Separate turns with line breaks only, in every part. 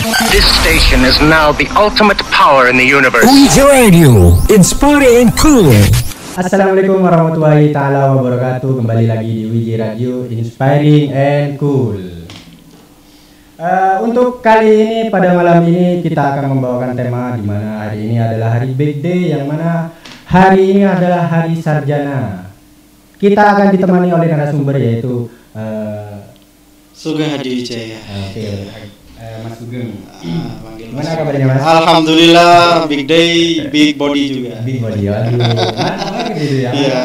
This station is now the ultimate power in the universe.
Wiji Radio, inspiring and cool.
Assalamualaikum warahmatullahi taala wabarakatuh. Kembali lagi di Wiji Radio Inspiring and Cool. Eh, untuk kali ini pada malam ini kita akan membawakan tema di mana hari ini adalah hari big day yang mana hari ini adalah hari sarjana. Kita akan ditemani oleh narasumber yaitu eh,
Sugeng Hadi Wijaya.
oke, eh, Mas Sugeng.
Ah, panggil
Gimana kabarnya Mas?
Alhamdulillah big day, big body juga.
Big body. Mantap banget gitu ya.
Iya.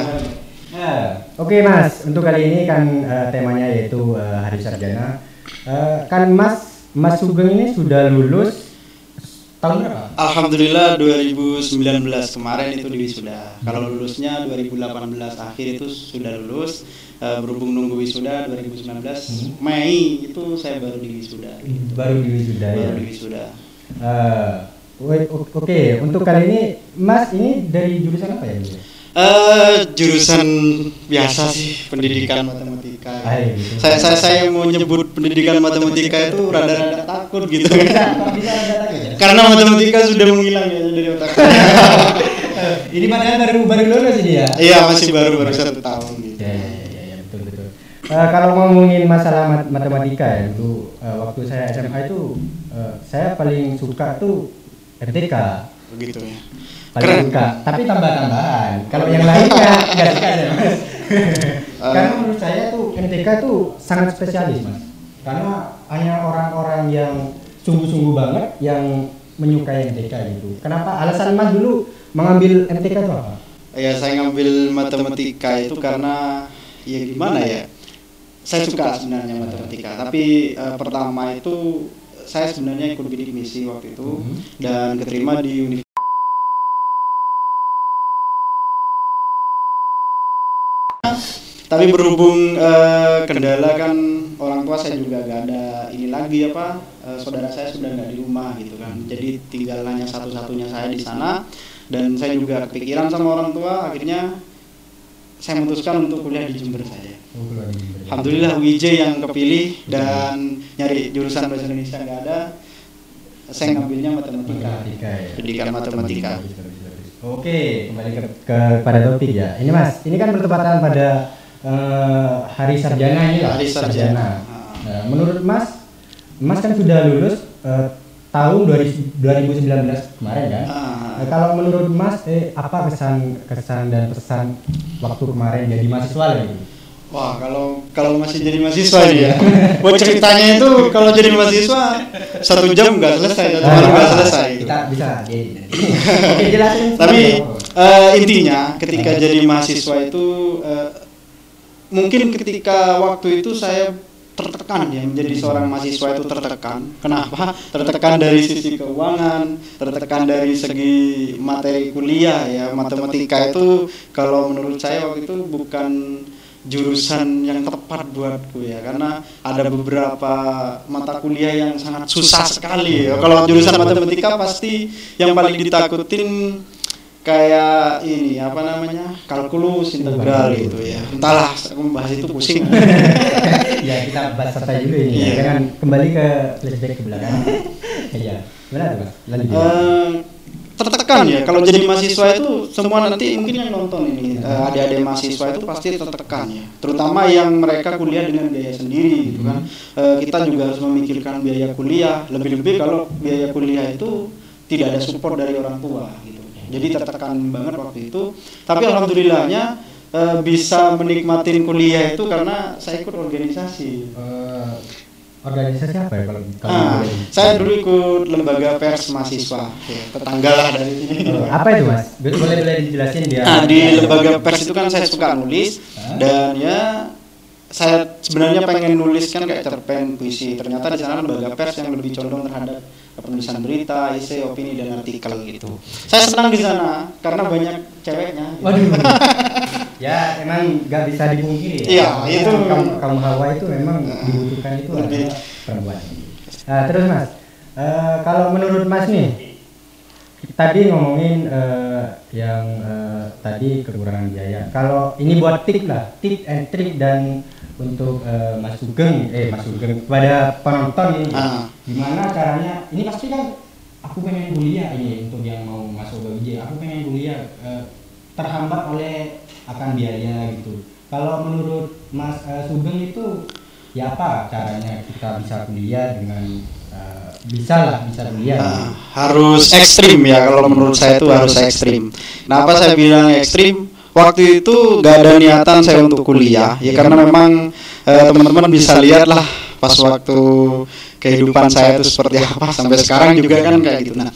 Nah, Oke Mas, untuk kali ini kan eh, temanya yaitu eh, Hari Sarjana. Eh, kan Mas, Mas Sugeng ini sudah lulus tahun berapa?
Alhamdulillah 2019 kemarin itu di wisuda. Kalau lulusnya 2018 akhir itu sudah lulus. Eh, berhubung nunggu wisuda 2019 Mei itu saya baru di wisuda.
Baru di wisuda ya.
Baru di wisuda.
O- Oke, untuk kali ini Mas ini dari jurusan apa ya?
Eh jurusan biasa sih pendidikan matematika.
Ah, iya, gitu.
Saya saya saya mau nyebut pendidikan matematika itu rada-rada takut gitu.
Bisa, bisa ya?
Karena matematika sudah menghilang ya dari otak.
Ini padahal baru baru lulus ini ya?
Iya masih baru baru satu tahun gitu.
Ya, ya, ya, ya, betul betul. Eh, kalau ngomongin masalah mat- matematika ya, dulu eh, waktu saya SMA itu eh, saya paling suka tuh MTK,
Begitu ya.
paling
Keren.
suka. Tapi tambah-tambahan. Kalau yang lainnya nggak suka ya mas. Karena menurut saya tuh MTK tuh sangat spesialis mas. Karena hanya orang-orang yang sungguh-sungguh banget yang menyukai MTK gitu. Kenapa? Alasan mas dulu mengambil MTK itu apa?
Ya saya ngambil matematika itu karena ya gimana ya? Saya suka sebenarnya matematika. Tapi eh, pertama itu saya sebenarnya ikut bidik misi waktu itu
Mhm.
dan keterima di Universitas tapi berhubung eh, kendala kan orang tua saya juga gak ada ini lagi apa eh, saudara saya sudah nggak di rumah gitu kan jadi tinggal hanya satu-satunya saya di sana dan saya juga kepikiran sama orang tua akhirnya saya memutuskan untuk kuliah di Jember saja Alhamdulillah WJ yang kepilih dan nyari jurusan bahasa Indonesia nggak ada saya ngambilnya matematika
Matematika ya.
pendidikan matematika
Oke, kembali ke, ke pada topik ya. Ini Mas, ini kan bertepatan pada eh, Hari Sarjana ini lah.
Hari Sarjana.
Nah, menurut Mas, Mas kan sudah lulus eh, tahun 2000 2019 kemarin kan?
Ah.
Nah, kalau menurut Mas, eh, apa kesan kesan dan pesan waktu kemarin jadi mahasiswa gitu?
Wah, kalau kalau masih jadi mahasiswa nih ya. Buat ceritanya itu kalau jadi mahasiswa satu jam nggak selesai, satu malam nggak selesai.
Ah, Kita bisa. Oke, jelasin.
Tapi eh, intinya ketika jadi mahasiswa itu eh, mungkin ketika waktu itu saya tertekan ya menjadi seorang mahasiswa itu tertekan. Kenapa? Tertekan dari sisi keuangan, tertekan dari segi materi kuliah ya. Matematika itu kalau menurut saya waktu itu bukan jurusan yang tepat buatku ya karena ada beberapa mata kuliah yang sangat susah sekali ya. Kalau jurusan matematika pasti yang paling ditakutin kayak ini apa namanya kalkulus integral gitu ya entahlah aku membahas itu pusing
ya kita bahas santai dulu ini
Iya.
ya. Jangan kembali ke flashback ke belakang. Iya. Gimana tuh? Lanjut.
Eh, tertekan ya kalau jadi mahasiswa itu semua nanti mungkin yang nonton ini eh, adik-adik mahasiswa itu pasti tertekan ya terutama yang mereka kuliah dengan biaya sendiri gitu kan Eh, kita juga harus memikirkan biaya kuliah lebih-lebih kalau biaya kuliah itu tidak ada support dari orang tua gitu jadi tertekan banget waktu itu tapi alhamdulillahnya eh, bisa menikmatin kuliah itu karena saya ikut organisasi
Eh, organisasi apa ya kalau kalau
Ah, saya dulu ikut lembaga pers mahasiswa, ya, tetangga lah dari sini.
Eh, apa itu mas? Boleh boleh dijelasin dia.
Nah, di lembaga pers itu kan saya suka nulis
Hah?
dan ya saya sebenarnya pengen nulis kan kayak cerpen puisi. Ternyata di sana lembaga pers yang lebih condong terhadap penulisan berita, esai, opini dan artikel gitu. Saya senang di sana karena banyak ceweknya. gitu.
Waduh. ya emang nggak bisa dipungkiri.
Iya,
Karena
itu.
kaum kaum hawa itu memang dibutuhkan itu
Lebih.
adalah perempuan. Nah, terus mas, eh, kalau menurut mas nih, tadi ngomongin eh, yang eh, tadi kekurangan biaya. Kalau ini buat tip lah, tip and trick dan untuk eh, Mas Sugeng, eh Mas Sugeng kepada penonton ini,
Ah.
gimana caranya? Ini pasti kan aku pengen kuliah ini untuk yang mau masuk ke UJ, aku pengen kuliah eh, terhambat oleh akan biaya gitu. Kalau menurut Mas eh, Sugeng itu ya apa caranya kita bisa kuliah dengan eh, bisa lah bisa kuliah?
Ah, harus ekstrim ya kalau menurut saya itu harus ekstrim. Kenapa saya bilang ekstrim? Waktu itu gak ada niatan saya untuk kuliah. Ya karena memang eh, teman-teman bisa lihat lah pas waktu kehidupan saya itu seperti apa. Sampai sekarang juga kan kayak gitu. Nah,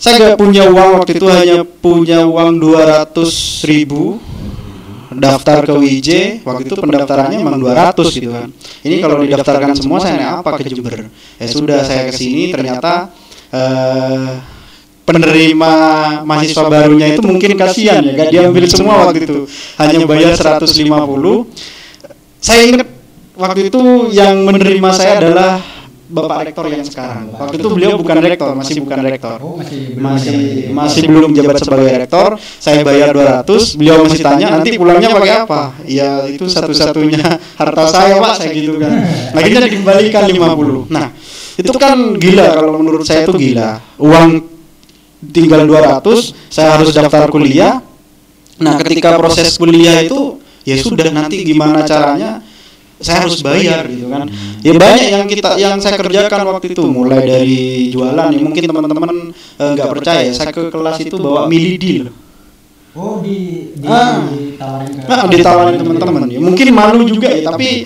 saya gak punya uang waktu itu hanya punya uang 200 ribu daftar ke WJ waktu itu pendaftarannya memang 200 gitu kan. Ini kalau didaftarkan semua saya naik apa ke Jember? Ya sudah saya ke sini ternyata eh, penerima mahasiswa barunya itu mungkin kasihan ya gak diambil semua waktu itu. Hanya bayar 150 saya ingat waktu itu yang menerima saya adalah Bapak Rektor yang sekarang. Waktu itu beliau bukan rektor, masih bukan rektor.
Oh masih belum
masih masih belum jabat sebagai rektor. Saya bayar 200 beliau masih tanya nanti pulangnya pakai apa? Ya itu satu-satunya harta saya pak saya gitu kan. Akhirnya dikembalikan 50 nah itu kan gila kalau menurut saya itu gila. Uang tinggal 200 saya harus daftar kuliah. Nah ketika proses kuliah itu ya sudah nanti gimana caranya saya harus bayar gitu kan. Ya banyak yang kita yang saya kerjakan waktu itu mulai dari jualan ya mungkin teman-teman eh, nggak percaya saya ke kelas itu bawa milidi loh.
Oh di, di
Ah.
ditawarin ke
nah, ditawarin teman-teman. Ya mungkin malu juga ya tapi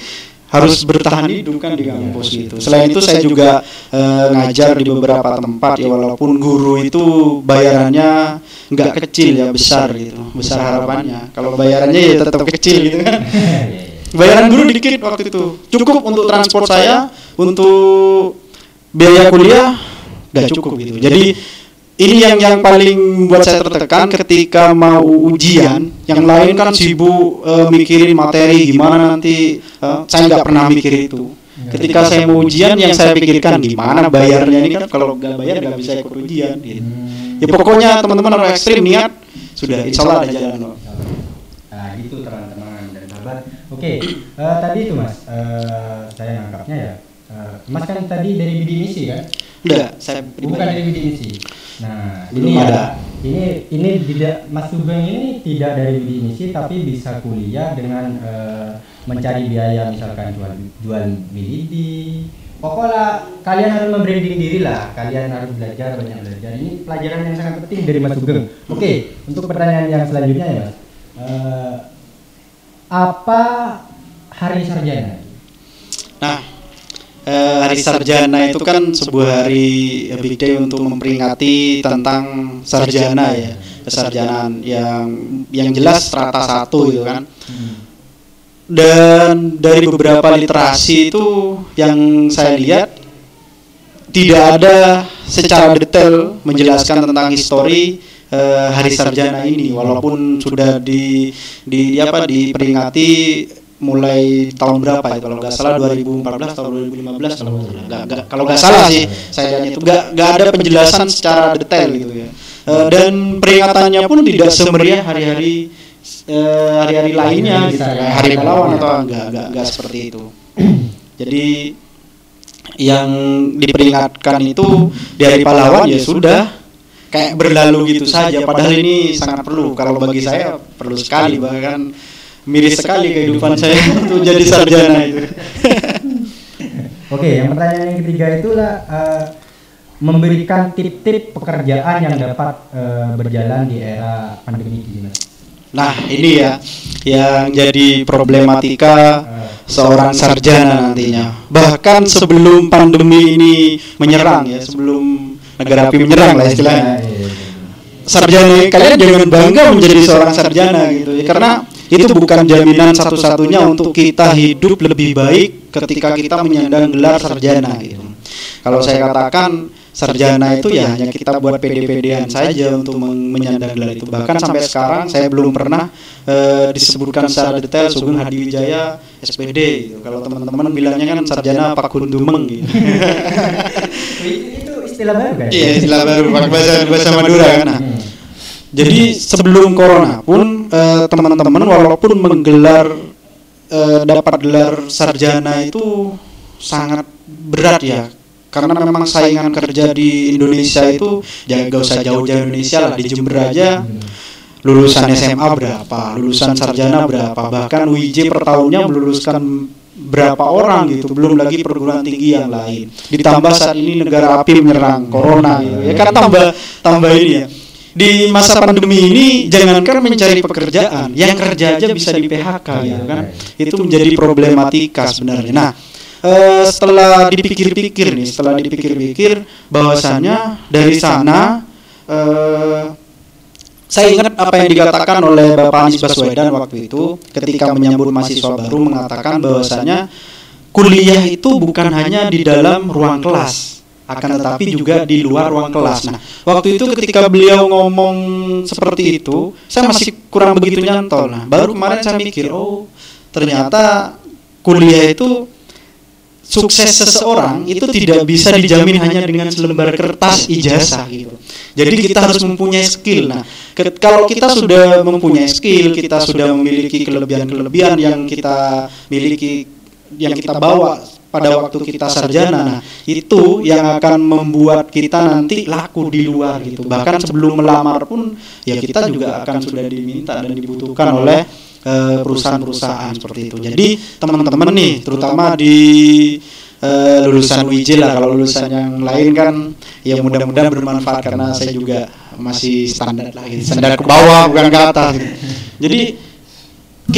harus bertahan hidup kan di kampus gitu. selain itu saya juga eh, ngajar di beberapa tempat ya walaupun guru itu bayarannya nggak kecil ya besar gitu. Besar harapannya. Kalau bayarannya ya tetap kecil gitu kan. Bayaran guru dikit waktu itu. Cukup untuk transport saya untuk biaya kuliah gak cukup gitu. Jadi ini yang yang paling buat saya tertekan ketika mau ujian yang lain kan sibuk eh, mikirin materi gimana nanti eh, saya nggak pernah mikir itu ketika saya mau ujian yang saya pikirkan gimana bayarnya ini kan kalau nggak bayar nggak bisa ikut ujian gitu. ya pokoknya teman-teman harus ekstrim niat sudah insya Allah ada jalan.
Nah, gitu teman-teman dan sahabat. Oke, eh, tadi itu Mas, eh, saya nangkapnya ya. Eh, mas kan tadi dari bidik misi kan?
Enggak, saya
Bukan dari bidik misi. Nah,
Belum
ini
ada.
ya, ini ini tidak Mas Sugeng ini tidak dari bidik misi tapi bisa kuliah dengan eh, mencari biaya misalkan jual jual milidi. Pokoknya kalian harus membranding diri lah. Kalian harus belajar banyak belajar. Ini pelajaran yang sangat penting dari Mas Sugeng. Oke, untuk pertanyaan yang selanjutnya ya Mas. Eh, apa hari sarjana?
Eh, hari sarjana itu kan sebuah hari eh, big day untuk memperingati tentang sarjana ya, kesarjanaan yang yang jelas strata satu gitu kan. Dan dari beberapa literasi itu yang saya lihat tidak ada secara detail menjelaskan tentang histori eh, hari sarjana ini walaupun sudah di di apa diperingati mulai tahun berapa ya? Kalau nggak salah 2014 atau 2015 kalau nggak salah. Nggak- kalau nggak salah sih saya lihat itu nggak nggak ada penjelasan secara detail gitu ya. Eh, dan peringatannya pun tidak semeriah hari-hari eh, hari-hari lainnya gitu kayak hari pahlawan atau enggak enggak enggak seperti itu. Jadi yang diperingatkan itu di hari pahlawan ya sudah kayak berlalu gitu saja. Padahal ini sangat perlu. Kalau bagi saya perlu sekali bahkan miris sekali kehidupan saya untuk jadi sarjana itu.
Oke, yang pertanyaan yang ketiga itulah eh, memberikan tip-tip pekerjaan yang dapat eh, berjalan di era pandemi ini.
Nah ini ya yang jadi problematika seorang sarjana nantinya. Bahkan sebelum pandemi ini menyerang ya sebelum negara api menyerang lah istilahnya. Sarjana kalian jangan bangga menjadi seorang sarjana gitu ya karena itu bukan jaminan satu-satunya untuk kita hidup lebih baik ketika kita menyandang gelar sarjana gitu. Kalau saya katakan sarjana itu ya hanya kita buat pede-pedean saja untuk men- menyandang gelar itu. Bahkan sampai sekarang saya belum pernah eh, disebutkan secara detail Sugeng Hadi Wijaya SPD gitu. Kalau teman-teman bilangnya kan sarjana Pak Kundumeng gitu.
itu istilah baru kan?
Iya, istilah baru bahasa bahasa Madura kan. Nah, jadi sebelum corona pun eh, teman-teman walaupun menggelar eh, dapat gelar sarjana itu sangat berat ya. Karena memang saingan kerja di Indonesia itu jangan gak usah jauh-jauh Indonesia lah di Jember aja. Lulusan SMA berapa lulusan sarjana berapa bahkan UIJ per tahunnya meluluskan berapa orang gitu belum lagi perguruan tinggi yang lain. Ditambah saat ini negara api menyerang corona gitu. Ya kan tambah tambah ini ya di masa pandemi ini jangankan mencari pekerjaan yang kerja aja bisa di PHK gitu kan? Itu menjadi problematika sebenarnya. Nah eh, setelah dipikir-pikir nih setelah dipikir-pikir bahwasannya dari sana eh, saya ingat apa yang dikatakan oleh Bapak Anies Baswedan waktu itu ketika menyambut mahasiswa baru mengatakan bahwasanya kuliah itu bukan hanya di dalam ruang kelas akan tetapi juga di luar ruang kelas. Nah, waktu itu ketika beliau ngomong seperti itu, saya masih kurang begitu nyantol. Nah, baru kemarin saya mikir, oh ternyata kuliah itu sukses seseorang itu tidak bisa dijamin hanya dengan selembar kertas ijazah gitu. Jadi kita harus mempunyai skill. Nah, ke- kalau kita sudah mempunyai skill, kita sudah memiliki kelebihan-kelebihan yang kita miliki yang kita bawa pada waktu kita sarjana. Nah, itu yang akan membuat kita nanti laku di luar gitu. Bahkan sebelum melamar pun ya kita juga akan sudah diminta dan dibutuhkan oleh eh, perusahaan-perusahaan seperti itu. Jadi teman-teman nih, terutama di eh, lulusan UIJ lah, kalau lulusan yang lain kan ya mudah-mudahan bermanfaat karena saya juga masih standar lah, gitu. standar ke bawah bukan ke atas. gitu. Jadi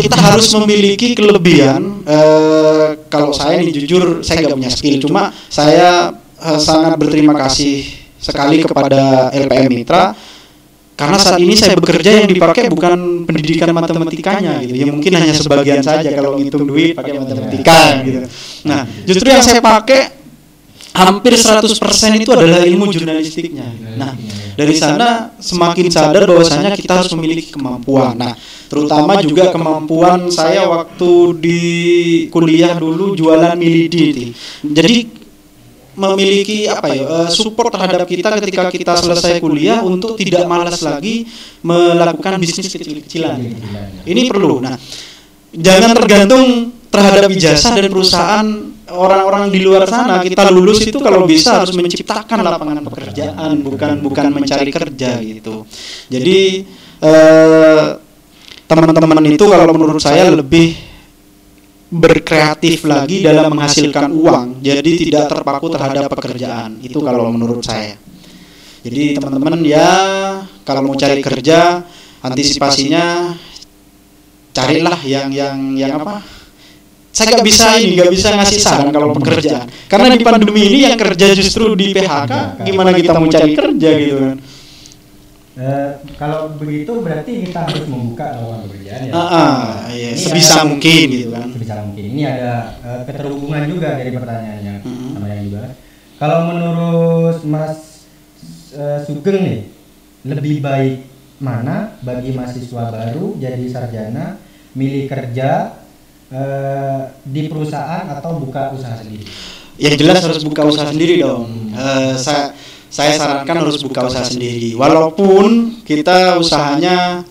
kita harus memiliki kelebihan. eh, kalau saya nih jujur saya nggak punya skill, cuma saya eh, sangat berterima kasih sekali kepada LPM Mitra karena saat ini saya bekerja yang dipakai bukan pendidikan matematikanya gitu ya mungkin hanya sebagian saja kalau ngitung duit pakai matematika gitu nah justru yang saya pakai hampir 100% itu adalah ilmu jurnalistiknya nah dari sana semakin sadar bahwasanya kita harus memiliki kemampuan nah terutama juga kemampuan saya waktu di kuliah dulu jualan milidi jadi memiliki apa ya eh, support terhadap kita ketika kita selesai kuliah untuk tidak malas lagi melakukan bisnis kecil-kecilan. Ini perlu. Nah, jangan tergantung terhadap ijazah dan perusahaan orang-orang di luar sana. Kita lulus itu kalau bisa harus menciptakan lapangan pekerjaan, bukan bukan mencari kerja gitu. Jadi eh, teman-teman itu kalau menurut saya lebih berkreatif lagi dalam menghasilkan uang jadi tidak terpaku terhadap pekerjaan itu kalau menurut saya jadi teman-teman ya kalau mau cari kerja antisipasinya carilah yang yang yang apa saya nggak bisa ini nggak bisa ngasih saran kalau pekerjaan karena di pandemi ini yang kerja justru di PHK gimana kita mau cari kerja gitu kan
Eh, kalau begitu berarti kita harus membuka lowongan pekerjaan ya.
Ah, ah, iya, sebisa
ada-
mungkin gitu kan
Sebisa mungkin. Ini ada eh, keterhubungan juga dari pertanyaannya
Mm-mm.
sama yang juga. Kalau menurut Mas eh, Sugeng nih, lebih baik mana bagi mahasiswa baru jadi sarjana milih kerja eh, di perusahaan atau buka usaha sendiri?
yang jelas harus buka usaha sendiri dong. Eh, saya saya sarankan harus buka usaha sendiri. Walaupun kita usahanya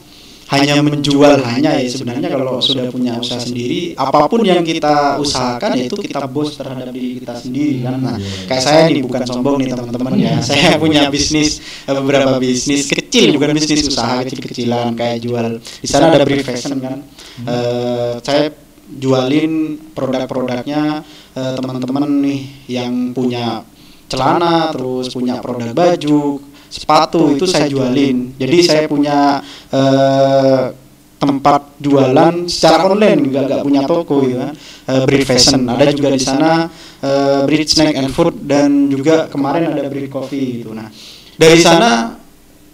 hanya menjual hanya ya sebenarnya kalau sudah punya usaha sendiri apa pun yang kita usahakan yaitu kita bos terhadap diri kita sendiri kan nah kayak saya nih bukan sombong nih teman-teman ya saya punya bisnis eh, beberapa bisnis kecil bukan bisnis usaha kecil-kecilan kayak jual di sana ada brief fashion kan Eh, saya jualin produk-produknya eh, teman-teman nih yang punya celana terus punya produk baju sepatu itu saya jualin. Jadi saya punya eh, tempat jualan secara online nggak nggak punya toko kan eh, Breed Fashion. Ada juga di sana eh, Breed Snack and Food dan juga kemarin ada Breed Coffee gitu. Nah dari sana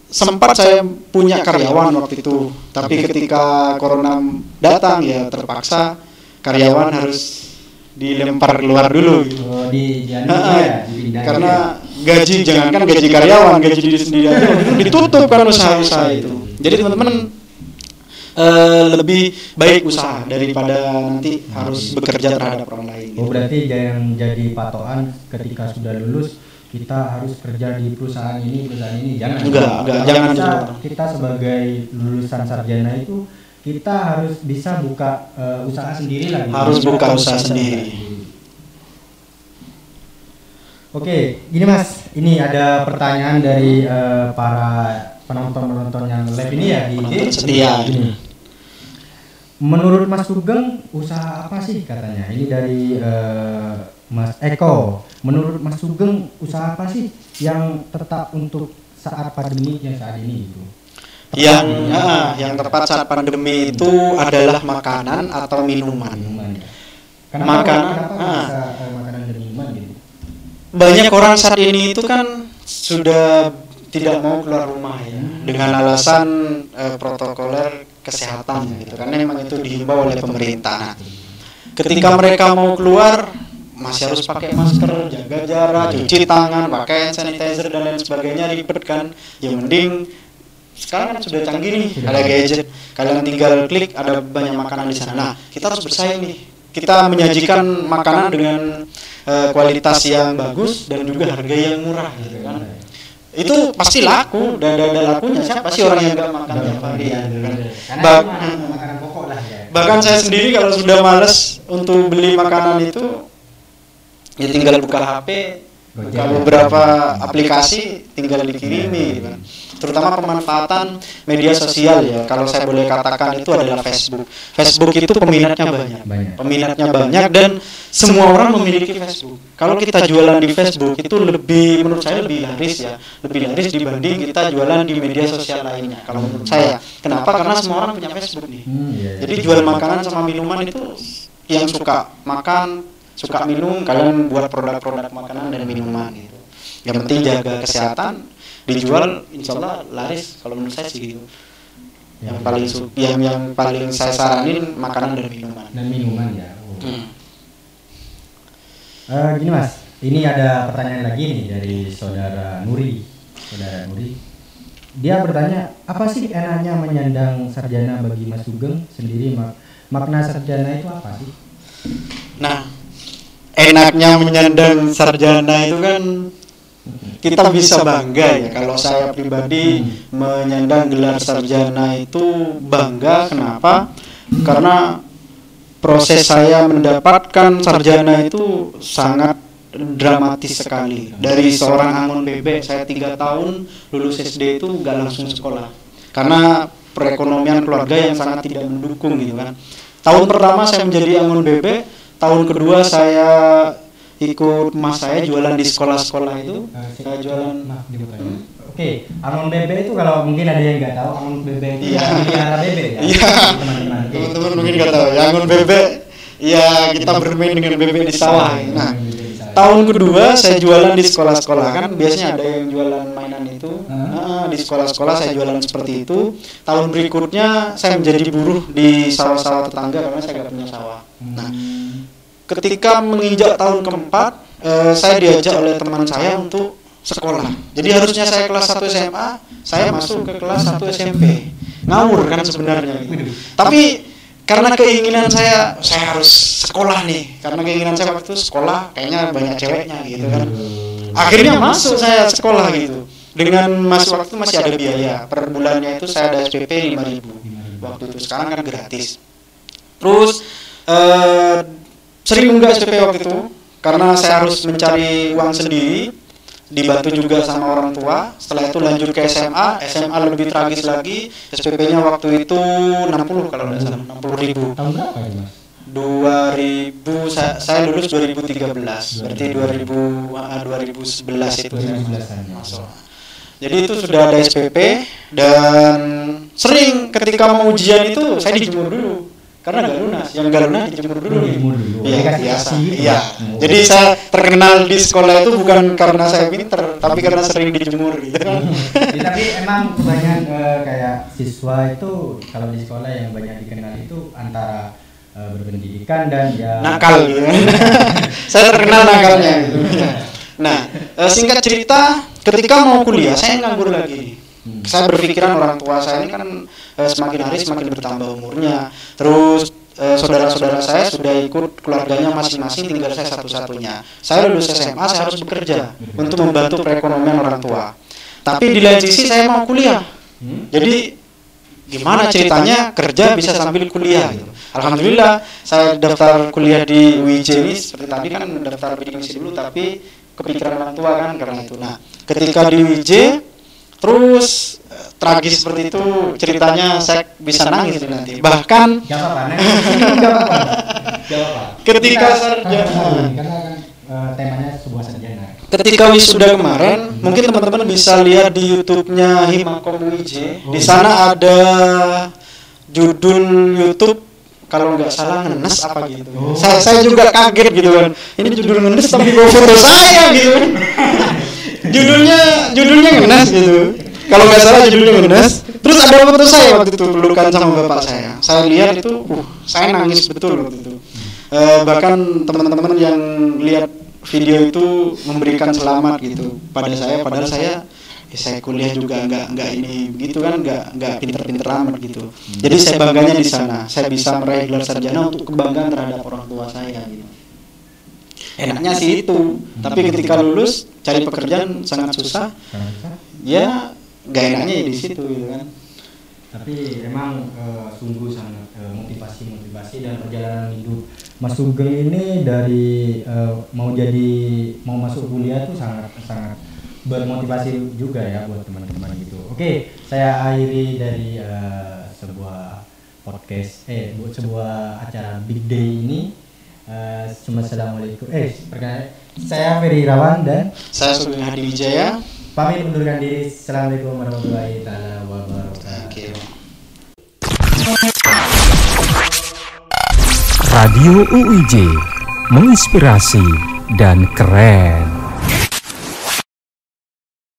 sempat saya punya karyawan waktu itu. Tapi ketika corona datang ya terpaksa karyawan harus dilempar keluar dulu gitu.
Oh, di dianu
Nah,
ya,
karena
juga.
gaji jangankan gaji karyawan gaji diri sendiri aja itu ditutup kan usaha-usaha itu jadi teman-teman eh, lebih baik usaha daripada nanti harus bekerja terhadap orang lain
Oh
gitu.
berarti jangan jadi patokan ketika sudah lulus kita harus kerja di perusahaan ini perusahaan ini jangan
Enggak, enggak, jangan
kita, kita sebagai lulusan sarjana itu kita harus bisa buka eh, usaha sendiri lah. gitu.
Harus buka usaha sendiri.
Oke, gini Mas, ini ada pertanyaan dari eh, para penonton-penonton yang live ini ya di IG.
setia.
Gini. Menurut Mas Sugeng, usaha apa sih katanya? Ini dari eh, Mas Eko. Menurut Mas Sugeng, usaha apa sih yang tetap untuk saat pandemi yang saat ini gitu?
Yang ah, yang tepat saat pandemi itu adalah makanan atau minuman.
Minuman. Kenapa,
Makanan,
kenapa
ah.
bisa makanan dan minuman gitu?
Banyak orang saat ini itu kan sudah tidak mau keluar rumah ya dengan alasan eh, protokoler kesehatan gitu karena memang itu dihimbau oleh pemerintah. Nah, ketika mereka mau keluar masih harus pakai masker, jaga jarak, cuci tangan, pakai hand sanitizer dan lain sebagainya ribet kan. Ya mending sekarang kan sudah canggih nih, ada gadget. Kalian tinggal klik ada banyak makanan di sana. Nah, kita harus bersaing nih. Kita menyajikan makanan dengan eh, kualitas yang bagus dan juga harga yang murah gitu kan. Itu pasti laku, dan ada lakunya. Siapa sih orang yang nggak makan tiap hari ya, gitu kan.
Karena
Ba-
itu makanan, makanan pokok lah ya.
bahkan saya sendiri kalau sudah males untuk beli makanan itu ya tinggal buka HP buka beberapa aplikasi tinggal dikirimi gitu kan. terutama pemanfaatan media sosial ya. Kalau saya boleh katakan itu adalah Facebook. Facebook itu peminatnya banyak.
Banyak.
peminatnya banyak dan semua orang memiliki Facebook. Kalau kita jualan di Facebook itu lebih menurut saya lebih laris ya. Lebih laris dibanding kita jualan di media sosial lainnya kalau menurut saya. Kenapa? Karena semua orang punya Facebook nih.
Hmm, iya, iya.
jadi jual makanan sama minuman itu yang suka makan, suka minum, kalian buat produk-produk makanan dan minuman gitu. Yang penting jaga kesehatan, dijual insya Allah laris kalau menurut saya sih gitu. Yang paling yang yang paling saya saranin makanan dan minuman.
dan minuman ya. Oh.
Hmm.
Eh, gini mas, ini ada pertanyaan lagi nih dari saudara Nuri, saudara Nuri. Dia bertanya, apa sih enaknya menyandang sarjana bagi Mas Sugeng sendiri? Mak makna sarjana itu apa sih?
Nah, enaknya menyandang sarjana itu kan kita bisa bangga ya. Kalau saya pribadi menyandang gelar sarjana itu bangga. Kenapa? Karena proses saya mendapatkan sarjana itu sangat dramatis sekali. Dari seorang angon bebek saya tiga tahun lulus SD itu nggak langsung sekolah. Karena perekonomian keluarga yang sangat tidak mendukung gitu kan. Tahun pertama saya menjadi angon bebek tahun kedua saya ikut mas saya jualan di sekolah-sekolah itu
si-
saya jualan
Maaf, ya. Oke, Amon Bebe itu kalau mungkin ada yang nggak tahu, Amon Bebe itu
Iya.
melihara bebek ya.
Iya.
teman-teman. Oke.
teman-teman mungkin nggak tahu ya angon bebek ya kita bermain dengan bebek di sawah nah tahun kedua saya jualan di sekolah-sekolah kan biasanya ada yang jualan mainan itu Nah, di sekolah-sekolah saya jualan seperti itu tahun berikutnya saya menjadi buruh di sawah-sawah tetangga karena saya nggak punya sawah nah ketika menginjak tahun keempat eh, saya diajak oleh teman saya untuk sekolah. Jadi harusnya saya kelas 1 SMA saya masuk ke kelas 1 SMP ngawur kan sebenarnya gitu. tapi karena keinginan saya saya harus sekolah nih. Karena keinginan saya waktu itu sekolah kayaknya banyak ceweknya gitu kan. Akhirnya masuk saya sekolah gitu. Dengan masuk waktu masih ada biaya. Per bulannya itu saya ada SPP 5000 waktu itu. Sekarang kan gratis. Terus eh, sering enggak SPP waktu itu karena saya harus mencari uang sendiri dibantu juga sama orang tua. Setelah itu lanjut ke SMA SMA lebih tragis lagi. SPP-nya waktu itu 60 kalau tidak salah 60 ribu.
Tahun berapa itu mas?
2000 saya, saya lulus 2013 berarti 2000 ah, 2011 itu saya
2011-an ya.
masuk. Jadi itu sudah ada SPP dan sering ketika mau ujian itu saya dijemur dulu karena nggak lunas. Yang nggak lunas dijemur dulu.
dulu.
iya
Dikasih
biasa
gitu
iya.
Ya?
jadi saya terkenal di sekolah itu bukan karena saya pinter tapi karena sering dijemur gitu kan.
Ya, tapi emang kebanyakan eh, kayak siswa itu kalau di sekolah yang banyak dikenal itu antara eh, berpendidikan dan ya
nakal gitu. Saya terkenal nakalnya gitu. nah eh, singkat cerita ketika mau kuliah saya nganggur lagi saya berpikiran orang tua saya ini kan eh, semakin hari semakin bertambah umurnya. Terus eh, saudara-saudara saya sudah ikut keluarganya masing-masing tinggal saya satu-satunya. Saya lulus SMA saya harus bekerja untuk membantu perekonomian orang tua. Tapi di lain sisi saya mau kuliah. Jadi gimana ceritanya kerja bisa sambil kuliah gitu. Alhamdulillah saya daftar kuliah di UIJ ini seperti tadi kan daftar bidik misi dulu tapi kepikiran orang tua kan karena itu. Nah, ketika di UIJ terus eh, tragis seperti itu ceritanya saya bisa nangis nanti. Bahkan
Gak apa-apa.
Ketika sarjana.
Temanya sebuah sarjana.
ketika wisuda kemarin mungkin teman-teman bisa lihat di YouTube-nya Himakom UIJ. Di sana ada judul YouTube kalau nggak salah ngenes apa gitu. Saya saya juga kaget gitu kan. Ini judul ngenes tapi foto saya gitu. judulnya judulnya ngenes gitu. Kalau nggak salah judulnya ngenes. Terus ada foto saya waktu itu pelukan sama bapak saya. Saya lihat itu, uh, saya nangis betul waktu itu. Eh, bahkan teman-teman yang lihat video itu memberikan selamat gitu pada saya padahal saya ya saya kuliah juga nggak nggak ini begitu kan nggak nggak pinter-pinter amat gitu jadi saya bangganya di sana saya bisa meraih gelar sarjana untuk kebanggaan terhadap orang tua saya gitu enaknya sih itu tapi ketika lulus cari pekerjaan sangat susah ya nggak enaknya ya di situ gitu kan
Tapi emang eh, sungguh sangat eh, motivasi-motivasi dan perjalanan hidup Mas Sugeng ini dari eh, mau jadi mau masuk kuliah tuh sangat sangat bermotivasi juga ya buat teman-teman gitu. Oke, saya akhiri dari eh, sebuah podcast eh buat sebuah acara Big Day ini. Eh, cuma assalamualaikum. Eh, perkenalkan, saya Ferry Irawan dan
saya Sugeng Hadi Wijaya
pamit mundurkan diri. Assalamualaikum warahmatullahi taala wabarakatuh.
Oke.
Radio UIJ menginspirasi dan keren.